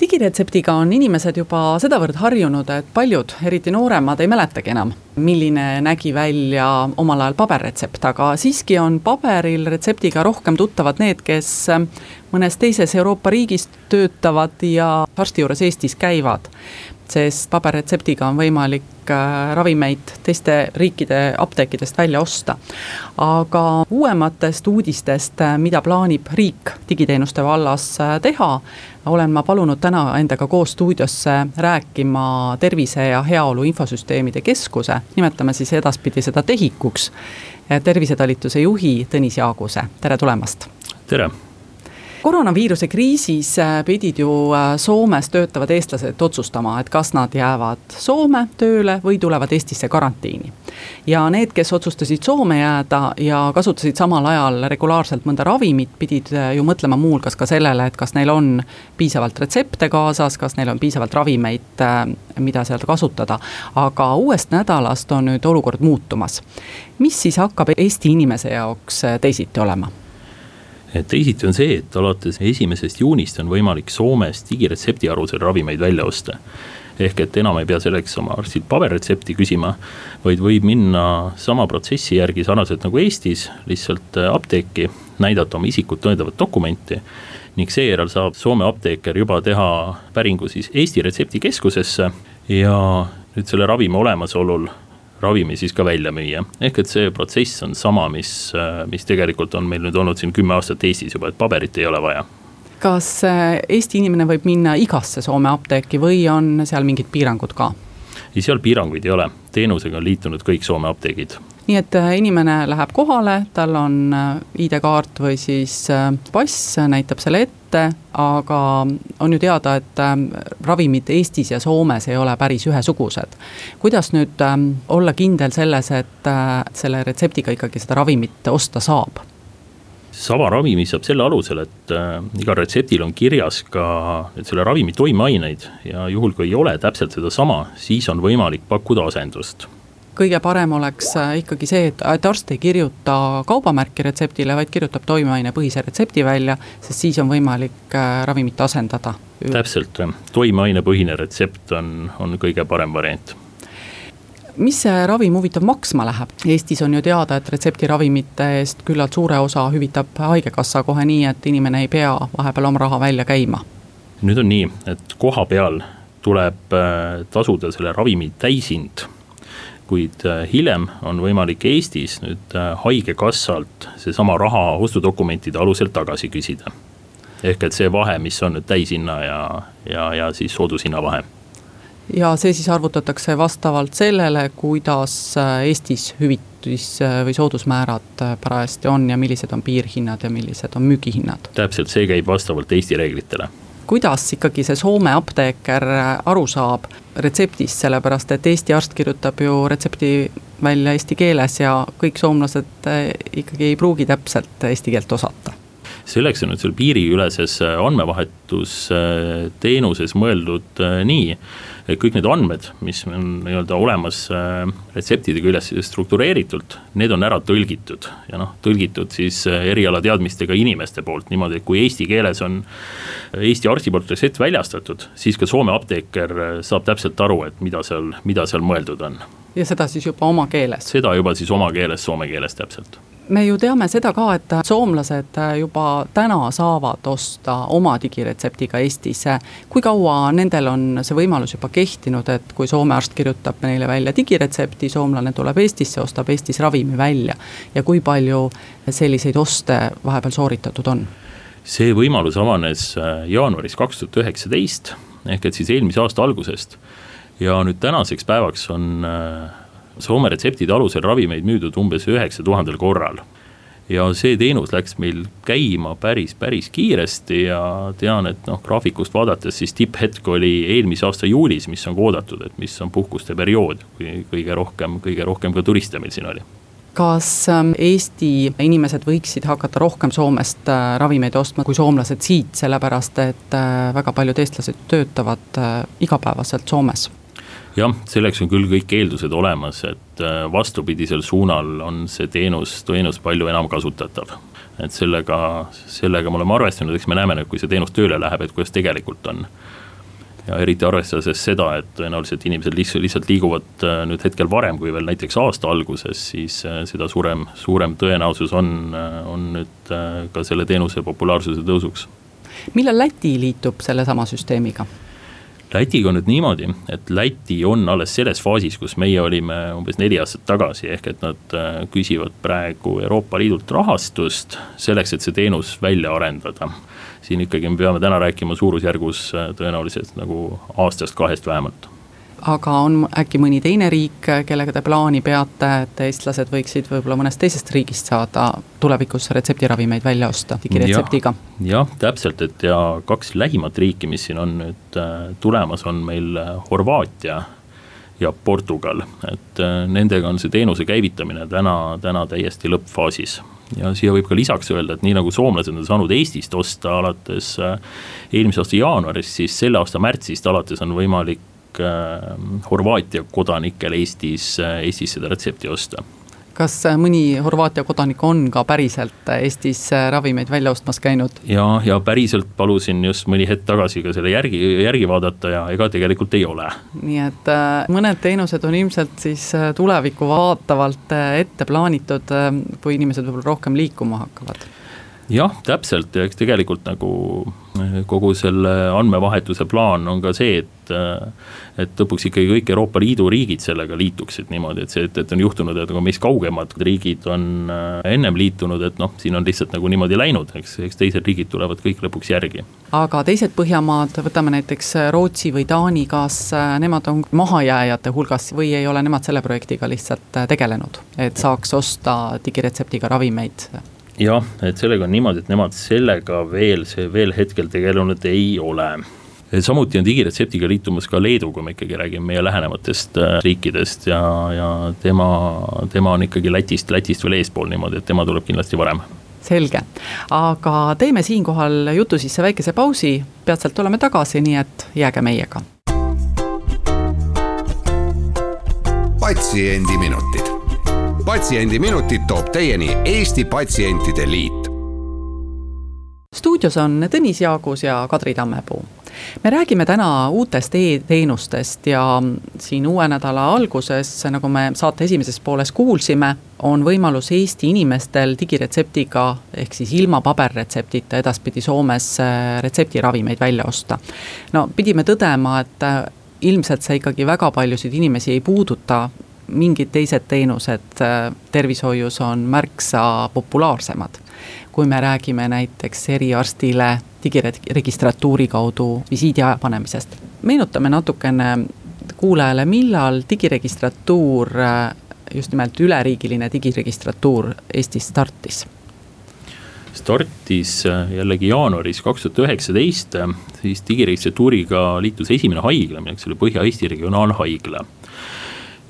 digiretseptiga on inimesed juba sedavõrd harjunud, et paljud, eriti nooremad, ei mäletagi enam, milline nägi välja omal ajal paberretsept, aga siiski on paberil retseptiga rohkem tuttavad need, kes mõnes teises Euroopa riigis töötavad ja arsti juures Eestis käivad sest paberretseptiga on võimalik äh, ravimeid teiste riikide apteekidest välja osta. aga uuematest uudistest, äh, mida plaanib riik digiteenuste vallas äh, teha, olen ma palunud täna endaga koos stuudiosse rääkima Tervise ja Heaolu Infosüsteemide Keskuse, nimetame siis edaspidi seda TEHIK-uks, tervisetalituse juhi Tõnis Jaaguse, tere tulemast! tere! Koroonaviiruse kriisis äh, pidid ju äh, Soomes töötavad eestlased otsustama, et kas nad jäävad Soome tööle või tulevad Eestisse karantiini. ja need, kes otsustasid Soome jääda ja kasutasid samal ajal regulaarselt mõnda ravimit, pidid äh, ju mõtlema muuhulgas ka sellele, et kas neil on piisavalt retsepte kaasas, kas neil on piisavalt ravimeid, mida seal kasutada. aga uuest nädalast on nüüd olukord muutumas. mis siis hakkab Eesti inimese jaoks teisiti olema? Teisiti on see, et alates esimesest juunist on võimalik Soomes digiretsepti alusel ravimeid välja osta. ehk et enam ei pea selleks oma arstilt paberretsepti küsima, vaid võib minna sama protsessi järgi sarnaselt nagu Eestis, lihtsalt äh, apteeki, näidata oma isikut tõendavat dokumenti ning seejärel saab Soome apteeker juba teha päringu siis Eesti retseptikeskusesse ja nüüd selle ravimi olemasolul ravimi siis ka välja müüa. ehk et see protsess on sama, mis, mis tegelikult on meil nüüd olnud siin kümme aastat Eestis juba, et paberit ei ole vaja kas äh, Eesti inimene võib minna igasse Soome apteeki või on seal mingid piirangud ka? ei, seal piiranguid ei ole, teenusega on liitunud kõik Soome apteegid. Nii et äh, inimene läheb kohale, tal on äh, ID-kaart või siis pass, näitab selle ette aga on ju teada, et ravimid Eestis ja Soomes ei ole päris ühesugused. kuidas nüüd ähm, olla kindel selles, et äh, selle retseptiga ikkagi seda ravimit osta saab? sama ravimi saab selle alusel, et äh, igal retseptil on kirjas ka selle ravimi toimeaineid ja juhul, kui ei ole täpselt sedasama, siis on võimalik pakkuda asendust kõige parem oleks äh, ikkagi see, et, et arst ei kirjuta kaubamärki retseptile, vaid kirjutab toimeainepõhise retsepti välja, sest siis on võimalik äh, ravimit asendada. täpselt, toimeainepõhine retsept on, on kõige parem variant mis see ravim huvitav maksma läheb? Eestis on ju teada, et retseptiravimite eest küllalt suure osa hüvitab haigekassa kohe nii, et inimene ei pea vahepeal oma raha välja käima. nüüd on nii, et koha peal tuleb äh, tasuda selle ravimi täishind kuid äh, hiljem on võimalik Eestis nüüd äh, haigekassalt seesama raha ostudokumentide alusel tagasi küsida. ehk et see vahe, mis on nüüd täishinna ja, ja, ja siis soodushinna vahe ja see siis arvutatakse vastavalt sellele, kuidas äh, Eestis hüvitis või soodusmäärad parajasti on ja millised on piirhinnad ja millised on müügihinnad. täpselt, see käib vastavalt Eesti reeglitele kuidas ikkagi see Soome apteeker aru saab retseptist, sellepärast et Eesti arst kirjutab ju retsepti välja eesti keeles ja kõik soomlased eh, ikkagi ei pruugi täpselt eesti keelt osata selleks on nüüd seal piiriüleses andmevahetusteenuses mõeldud eh, nii, et kõik need andmed, mis on nii-öelda olemas äh, retseptide küljes struktureeritult, need on ära tõlgitud ja noh, tõlgitud siis äh, erialateadmistega inimeste poolt niimoodi, et kui eesti keeles on Eesti arsti poolt retsept väljastatud, siis ka Soome apteeker äh, saab täpselt aru, et mida seal, mida seal mõeldud on. ja seda siis juba oma keeles? seda juba siis oma keeles, soome keeles täpselt me ju teame seda ka, et soomlased juba täna saavad osta oma digiretseptiga Eestis. kui kaua nendel on see võimalus juba kehtinud, et kui Soome arst kirjutab neile välja digiretsepti, soomlane tuleb Eestisse, ostab Eestis ravimi välja ja kui palju selliseid oste vahepeal sooritatud on? see võimalus avanes äh, jaanuaris kaks tuhat üheksateist ehk et siis eelmise aasta algusest ja nüüd tänaseks päevaks on äh, Soome retseptide alusel ravimeid müüdud umbes üheksa tuhandel korral. ja see teenus läks meil käima päris, päris kiiresti ja tean, et noh, graafikust vaadates siis tipphetk oli eelmise aasta juulis, mis on ka oodatud, et mis on puhkuste periood, kui kõige rohkem, kõige rohkem ka turiste meil siin oli kas ähm, Eesti inimesed võiksid hakata rohkem Soomest äh, ravimeid ostma kui soomlased siit, sellepärast et äh, väga paljud eestlased töötavad äh, igapäevaselt Soomes? Jah, selleks on küll kõik eeldused olemas, et vastupidisel suunal on see teenus, teenus palju enam kasutatav. et sellega, sellega me oleme arvestanud, eks me näeme nüüd, kui see teenus tööle läheb, et kuidas tegelikult on ja eriti arvestades seda, et tõenäoliselt inimesed lihtsalt, lihtsalt liiguvad äh, nüüd hetkel varem kui veel näiteks aasta alguses, siis äh, seda suurem, suurem tõenäosus on, äh, on nüüd ka selle teenuse populaarsuse tõusuks. millal Läti liitub sellesama süsteemiga? Lätiga on nüüd niimoodi, et Läti on alles selles faasis, kus meie olime umbes neli aastat tagasi, ehk et nad küsivad praegu Euroopa Liidult rahastust selleks, et see teenus välja arendada. Siin ikkagi me peame täna rääkima suurusjärgus äh, tõenäoliselt nagu aastast-kahest vähemalt aga on äkki mõni teine riik, kellega te plaani peate, et eestlased võiksid võib-olla mõnest teisest riigist saada tulevikus retseptiravimeid välja osta digiretseptiga ja,? jah, täpselt, et ja kaks lähimat riiki, mis siin on nüüd äh, tulemas, on meil äh, Horvaatia ja Portugal, et nendega on see teenuse käivitamine täna, täna täiesti lõppfaasis ja siia võib ka lisaks öelda, et nii nagu soomlased on saanud Eestist osta alates äh, eelmise aasta jaanuarist, siis selle aasta märtsist alates on võimalik äh, Horvaatia kodanikel Eestis, äh, Eestis seda retsepti osta kas mõni Horvaatia kodanik on ka päriselt Eestis ravimeid välja ostmas käinud? ja, ja päriselt palusin just mõni hetk tagasi ka selle järgi, järgi vaadata ja ega tegelikult ei ole. nii et äh, mõned teenused on ilmselt siis äh, tulevikku vaatavalt äh, ette plaanitud, kui inimesed võib-olla rohkem liikuma hakkavad jah, täpselt ja eks tegelikult nagu kogu selle andmevahetuse plaan on ka see, et eh, et lõpuks ikkagi kõik Euroopa Liidu riigid sellega liituksid niimoodi, et see, et, et on juhtunud, et nagu meist kaugemad riigid on eh, ennem liitunud, et noh, siin on lihtsalt nagu niimoodi läinud, eks, eks teised riigid tulevad kõik lõpuks järgi. aga teised Põhjamaad, võtame näiteks Rootsi või Taani, kas nemad on mahajääjate hulgas või ei ole nemad selle projektiga lihtsalt tegelenud, et saaks osta digiretseptiga ravimeid? Jah, et sellega on niimoodi, et nemad sellega veel, see veel hetkel tegelenud ei ole. Samuti on digiretseptiga liitumas ka Leedu, kui me ikkagi räägime meie lähenevatest äh, riikidest ja, ja tema, tema on ikkagi Lätist, Lätist veel eespool niimoodi, et tema tuleb kindlasti varem. Selge, aga teeme siinkohal jutu sisse väikese pausi, peatselt oleme tagasi, nii et jääge meiega. patsiendiminutid patsiendiminutid toob teieni Eesti Patsientide Liit. stuudios on Tõnis Jaagus ja Kadri Tammepuu me räägime täna uutest e-teenustest ja siin uue nädala alguses, nagu me saate esimeses pooles kuulsime, on võimalus Eesti inimestel digiretseptiga ehk siis ilma paberretseptita edaspidi Soomes äh, retseptiravimeid välja osta. no pidime tõdema, et äh, ilmselt see ikkagi väga paljusid inimesi ei puuduta mingid teised teenused äh, tervishoius on märksa populaarsemad. kui me räägime näiteks eriarstile digiregistratuuri kaudu visiidi aja panemisest. meenutame natukene kuulajale, millal digiregistratuur, äh, just nimelt üleriigiline digiregistratuur Eestis startis startis äh, jällegi jaanuaris kaks tuhat üheksateist, siis digiregistratuuriga liitus esimene haigla, milleks oli Põhja-Eesti Regionaalhaigla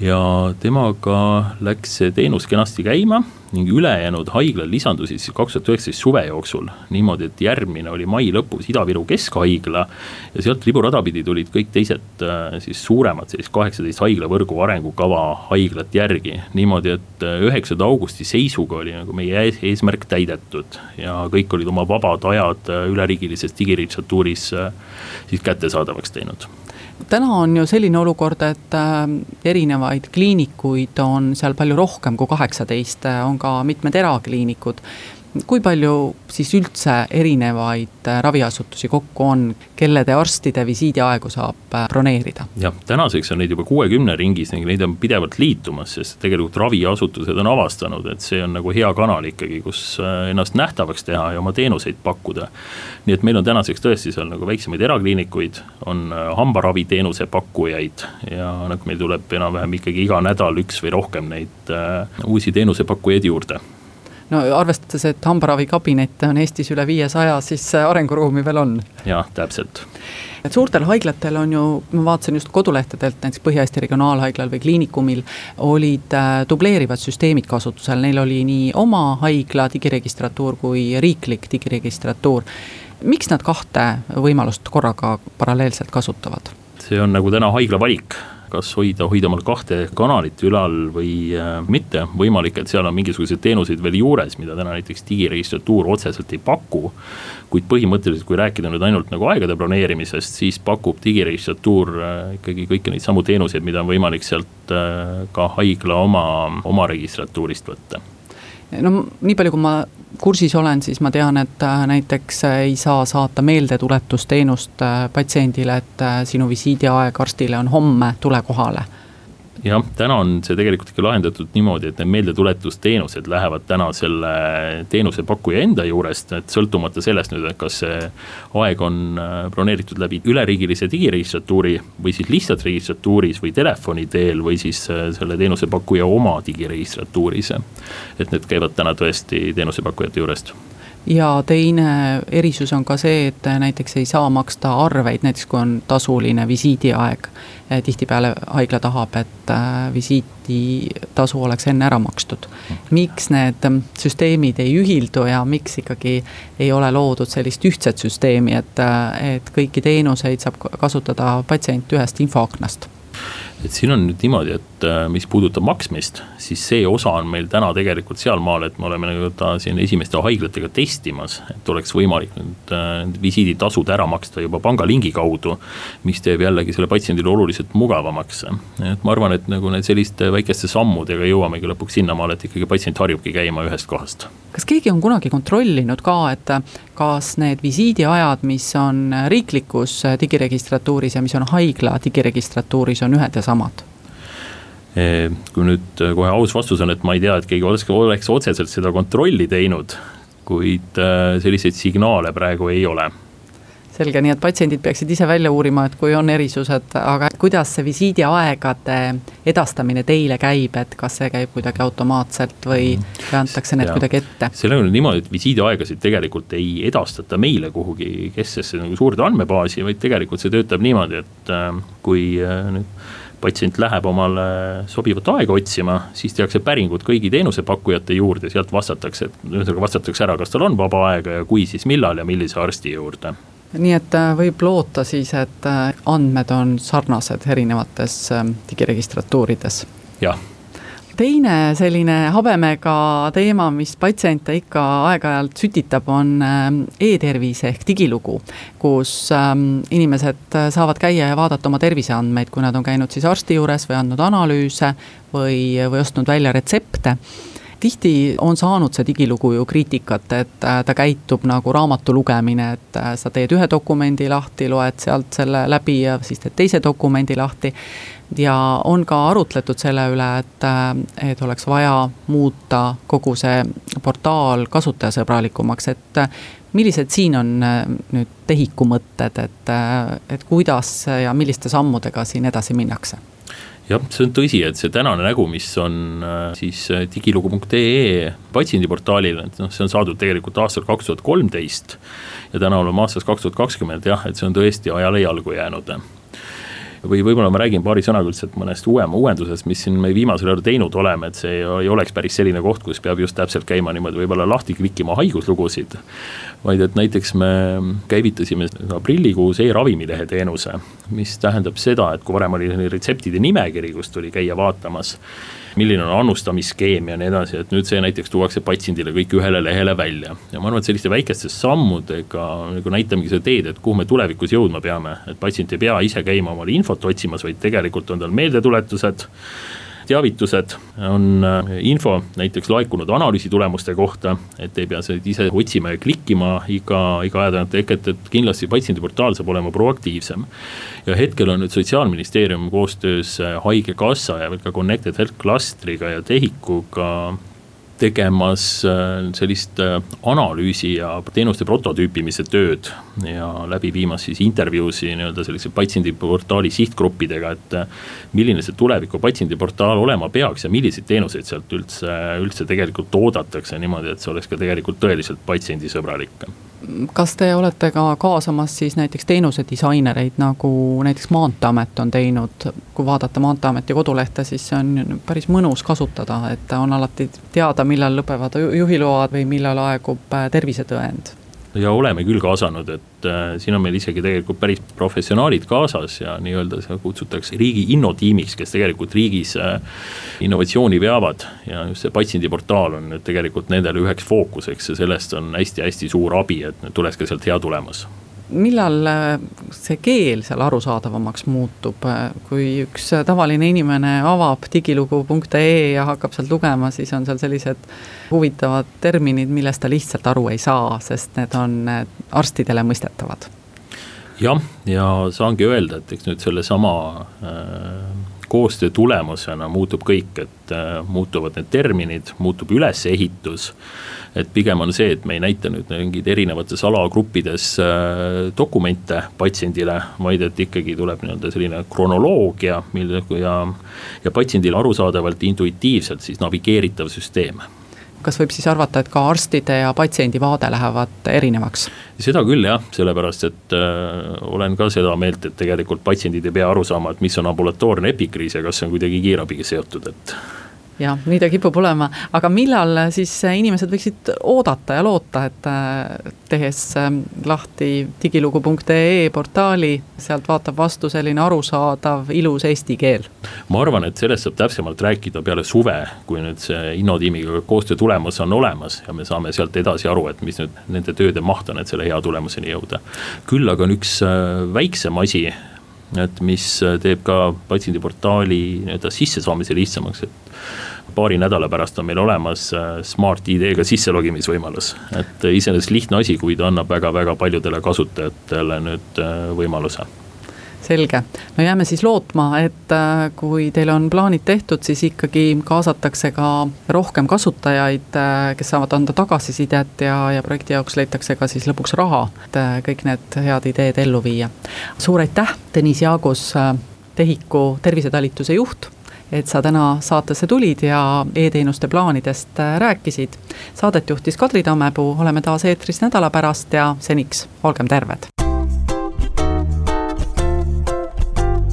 ja temaga läks see teenus kenasti käima ning ülejäänud haiglad lisandusid siis kaks tuhat üheksateist suve jooksul. niimoodi, et järgmine oli mai lõpus Ida-Viru Keskhaigla ja sealt riburada pidi tulid kõik teised äh, siis suuremad sellist kaheksateist haiglavõrgu arengukava haiglat järgi. niimoodi, et äh, üheksanda augusti seisuga oli nagu meie eesmärk täidetud ja kõik olid oma vabad ajad äh, üleriigilises digiregistratuuris siis kättesaadavaks teinud täna on ju selline olukord, et äh, erinevaid kliinikuid on seal palju rohkem kui kaheksateist, on ka mitmed erakliinikud kui palju siis üldse erinevaid äh, raviasutusi kokku on, kellede arstide visiidiaegu saab äh, broneerida? jah, tänaseks on neid juba kuuekümne ringis ning neid on pidevalt liitumas, sest tegelikult raviasutused on avastanud, et see on nagu hea kanal ikkagi, kus äh, ennast nähtavaks teha ja oma teenuseid pakkuda. nii et meil on tänaseks tõesti seal nagu väiksemaid erakliinikuid, on hambaraviteenuse pakkujaid ja nagu meil tuleb enam-vähem ikkagi iga nädal üks või rohkem neid uh, uusi teenusepakkujaid juurde no arvestades, et hambaravikabinette on Eestis üle viiesaja, siis arenguruumi veel on. jah, täpselt et suurtel haiglatel on ju, ma vaatasin just kodulehtedelt, näiteks Põhja-Eesti Regionaalhaiglal või Kliinikumil olid äh, dubleerivad süsteemid kasutusel, neil oli nii oma haigla digiregistratuur kui riiklik digiregistratuur. miks nad kahte võimalust korraga paralleelselt kasutavad? see on nagu täna haigla valik kas hoida, hoida omal kahte kanalit ülal või äh, mitte, võimalik, et seal on mingisuguseid teenuseid veel juures, mida täna näiteks digiregistratuur otseselt ei paku. kuid põhimõtteliselt, kui rääkida nüüd ainult nagu aegade planeerimisest, siis pakub digiregistratuur äh, ikkagi kõiki neid samu teenuseid, mida on võimalik sealt äh, ka haigla oma, oma registratuurist võtta no nii palju, kui ma kursis olen, siis ma tean, et äh, näiteks äh, ei saa saata meeldetuletusteenust äh, patsiendile, et sinu visiidiaeg arstile on homme, tule kohale jah, täna on see tegelikult ikka lahendatud niimoodi, et need meeldetuletusteenused lähevad täna selle teenusepakkuja enda juurest, et sõltumata sellest nüüd, et kas see aeg on broneeritud läbi üleriigilise digiregistratuuri või siis lihtsalt registratuuris või telefoni teel või siis selle teenusepakkuja oma digiregistratuuris. et need käivad täna tõesti teenusepakkujate juurest ja teine erisus on ka see, et näiteks ei saa maksta arveid, näiteks kui on tasuline visiidiaeg. tihtipeale haigla tahab, et äh, visiiditasu oleks enne ära makstud. miks need süsteemid ei ühildu ja miks ikkagi ei ole loodud sellist ühtset süsteemi, et, äh, et kõiki teenuseid saab kasutada patsient ühest infoaknast et siin on nüüd niimoodi, et äh, mis puudutab maksmist, siis see osa on meil täna tegelikult sealmaal, et me oleme nagu ta siin esimeste haiglatega testimas, et oleks võimalik äh, visiiditasud ära maksta juba pangalingi kaudu. mis teeb jällegi selle patsiendile oluliselt mugavamaks. et ma arvan, et nagu need selliste väikeste sammudega jõuamegi lõpuks sinnamaale, et ikkagi patsient harjubki käima ühest kohast. kas keegi on kunagi kontrollinud ka, et kas need visiidiajad, mis on riiklikus digiregistratuuris ja mis on haigla digiregistratuuris, on ühed ja samad? kui nüüd kohe aus vastus on, et ma ei tea, et keegi oleks, oleks otseselt seda kontrolli teinud, kuid äh, selliseid signaale praegu ei ole selge, nii et patsiendid peaksid ise välja uurima, et kui on erisused, aga kuidas see visiidiaegade edastamine teile käib, et kas see käib kuidagi automaatselt või või antakse need ja. kuidagi ette? sellega on niimoodi, et visiidiaegasid tegelikult ei edastata meile kuhugi kesksesse nagu suurde andmebaasi, vaid tegelikult see töötab niimoodi, et äh, kui äh, nüüd patsient läheb omale sobivat aega otsima, siis tehakse päringud kõigi teenusepakkujate juurde, sealt vastatakse, et ühesõnaga vastatakse ära, kas tal on vaba aega ja kui, siis millal ja millise arsti juurde nii et äh, võib loota siis, et äh, andmed on sarnased erinevates ähm, digiregistratuurides? jah teine selline habemega teema, mis patsiente ikka aeg-ajalt sütitab, on ähm, e-tervis ehk digilugu. kus ähm, inimesed saavad käia ja vaadata oma terviseandmeid, kui nad on käinud siis arsti juures või andnud analüüse või, või ostnud välja retsepte tihti on saanud see digilugu ju kriitikat, et äh, ta käitub nagu raamatu lugemine, et äh, sa teed ühe dokumendi lahti, loed sealt selle läbi ja siis teed teise dokumendi lahti. ja on ka arutletud selle üle, et, äh, et oleks vaja muuta kogu see portaal kasutajasõbralikumaks, et millised siin on nüüd TEHIK-u mõtted, et, et kuidas ja milliste sammudega siin edasi minnakse? Jah, see on tõsi, et see tänane nägu, mis on äh, siis äh, digilugu.ee patsiendiportaalil, et noh, see on saadud tegelikult aastal kaks tuhat kolmteist. ja täna oleme aastas kaks tuhat kakskümmend jah, et see on tõesti ajale jalgu jäänud või võib-olla ma räägin paari sõnaga lihtsalt mõnest uuema uuendusest, mis siin me viimasel ajal teinud oleme, et see ei oleks päris selline koht, kus peab just täpselt käima niimoodi võib-olla lahti klikkima haiguslugusid. vaid et näiteks me käivitasime aprillikuus e-ravimilehe teenuse, mis tähendab seda, et kui varem oli retseptide nimekiri, kust tuli käia vaatamas milline on annustamisskeem ja nii edasi, et nüüd see näiteks tuuakse patsiendile kõik ühele lehele välja. ja ma arvan, et selliste väikeste sammudega nagu näitamegi seda teed, et kuhu me tulevikus jõudma peame, et patsient ei pea ise käima omale infot otsimas, vaid tegelikult on tal meeldetuletused teavitused, on äh, info näiteks laekunud analüüsi tulemuste kohta, et ei pea seda ise otsima ja klikkima iga, iga aja tagant, ehk et, kindlasti patsiendiportaal saab olema proaktiivsem. ja hetkel on nüüd sotsiaalministeerium koostöös äh, Haigekassa ja ka Connected Health Clustriga ja TEHIK-uga tegemas äh, sellist äh, analüüsi ja teenuste prototüüpimise tööd ja läbi viimas siis intervjuusi nii-öelda sellise patsiendiportaali sihtgruppidega, et äh, milline see tuleviku patsiendiportaal olema peaks ja milliseid teenuseid sealt üldse, üldse tegelikult oodatakse niimoodi, et see oleks ka tegelikult tõeliselt patsiendisõbralik kas te olete ka kaasamas siis näiteks teenusedisainereid, nagu näiteks Maanteeamet on teinud, kui vaadata Maanteeameti kodulehte, siis see on päris mõnus kasutada, et on alati teada, millal lõpevad juhiload või millal aegub äh, tervisetõend ja oleme küll kaasanud, et äh, siin on meil isegi tegelikult päris professionaalid kaasas ja nii-öelda seda kutsutakse riigi innotiimiks, kes tegelikult riigis äh, innovatsiooni veavad. ja just see patsiendiportaal on nüüd tegelikult nendele üheks fookuseks ja sellest on hästi-hästi suur abi, et tuleks ka sealt hea tulemus millal äh, see keel seal arusaadavamaks muutub, kui üks tavaline inimene avab digilugu.ee ja hakkab sealt lugema, siis on seal sellised huvitavad terminid, millest ta lihtsalt aru ei saa, sest need on arstidele mõistetavad. jah, ja saangi öelda, et eks nüüd sellesama äh, koostöö tulemusena muutub kõik, et äh, muutuvad need terminid, muutub ülesehitus. et pigem on see, et me ei näita nüüd mingeid erinevates alagruppides äh, dokumente patsiendile, vaid et ikkagi tuleb nii-öelda selline kronoloogia, mille ja, ja patsiendile arusaadavalt, intuitiivselt siis navigeeritav süsteem kas võib siis arvata, et ka arstide ja patsiendi vaade lähevad erinevaks? seda küll jah, sellepärast et äh, olen ka seda meelt, et tegelikult patsiendid ei pea aru saama, et mis on ambulatoorne epikriis ja kas see on kuidagi kiirabiga seotud, et jah, nii ta kipub olema, aga millal siis inimesed võiksid oodata ja loota, et äh, tehes ähm, lahti digilugu.ee portaali, sealt vaatab vastu selline arusaadav, ilus eesti keel? ma arvan, et sellest saab täpsemalt rääkida peale suve, kui nüüd see innotiimiga koostöö tulemus on olemas ja me saame sealt edasi aru, et mis nüüd nende tööde maht on, et selle hea tulemuseni jõuda. küll aga on üks äh, väiksem asi et mis teeb ka patsiendiportaali nii-öelda sissesaamise lihtsamaks, et paari nädala pärast on meil olemas äh, Smart ID-ga sisse logimisvõimalus. et iseenesest lihtne asi, kuid annab väga-väga paljudele kasutajatele nüüd äh, võimaluse selge, no jääme siis lootma, et äh, kui teil on plaanid tehtud, siis ikkagi kaasatakse ka rohkem kasutajaid, kes saavad anda tagasisidet ja, ja projekti jaoks leitakse ka siis lõpuks raha, et kõik need head ideed ellu viia. suur aitäh, Tõnis Jaagus, TEHIK-u tervisetalituse juht et sa täna saatesse tulid ja e-teenuste plaanidest äh, rääkisid. Saadet juhtis Kadri Tammepuu, oleme taas eetris nädala pärast ja seniks olgem terved.